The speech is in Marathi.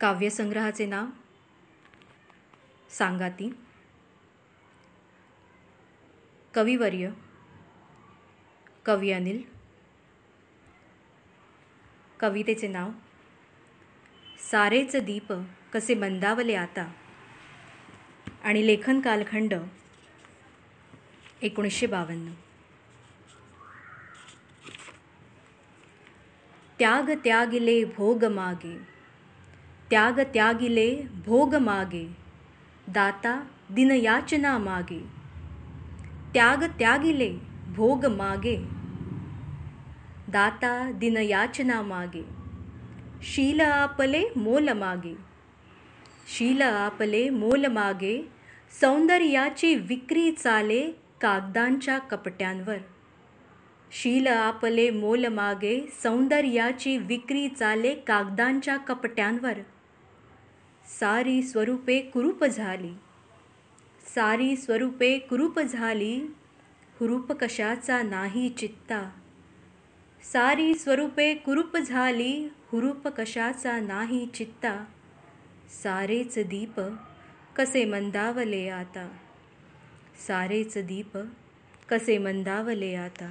काव्यसंग्रहाचे नाव? सांगाती कविवर्य. कवी अनिल. कवितेचे नाव? सारेच दीप कसे मंदावले आता. आणि लेखन कालखंड? एकोणीसशे बावन्न. त्याग त्यागिले भोग मागे. त्याग त्यागिले भोग मागे दाता दिनयाचना मागे त्याग त्यागिले भोग मागे दाता दिनयाचना मागे शील आपले मोल मागे शील आपले मोल मागे सौंदर्याची विक्री चाले कागदांच्या कपट्यांवर शील आपले मोल मागे सौंदर्याची विक्री चाले कागदांच्या कपट्यांवर सारी स्वरूपे कुरूप झाली. सारी स्वरूपे कुरूप झाली हुरूप कशाचा नाही चित्ता. सारी स्वरूपे कुरूप झाली हुरूप कशाचा नाही चित्ता. सारेच दीप कसे मंदावले आता. सारेच दीप कसे मंदावले आता.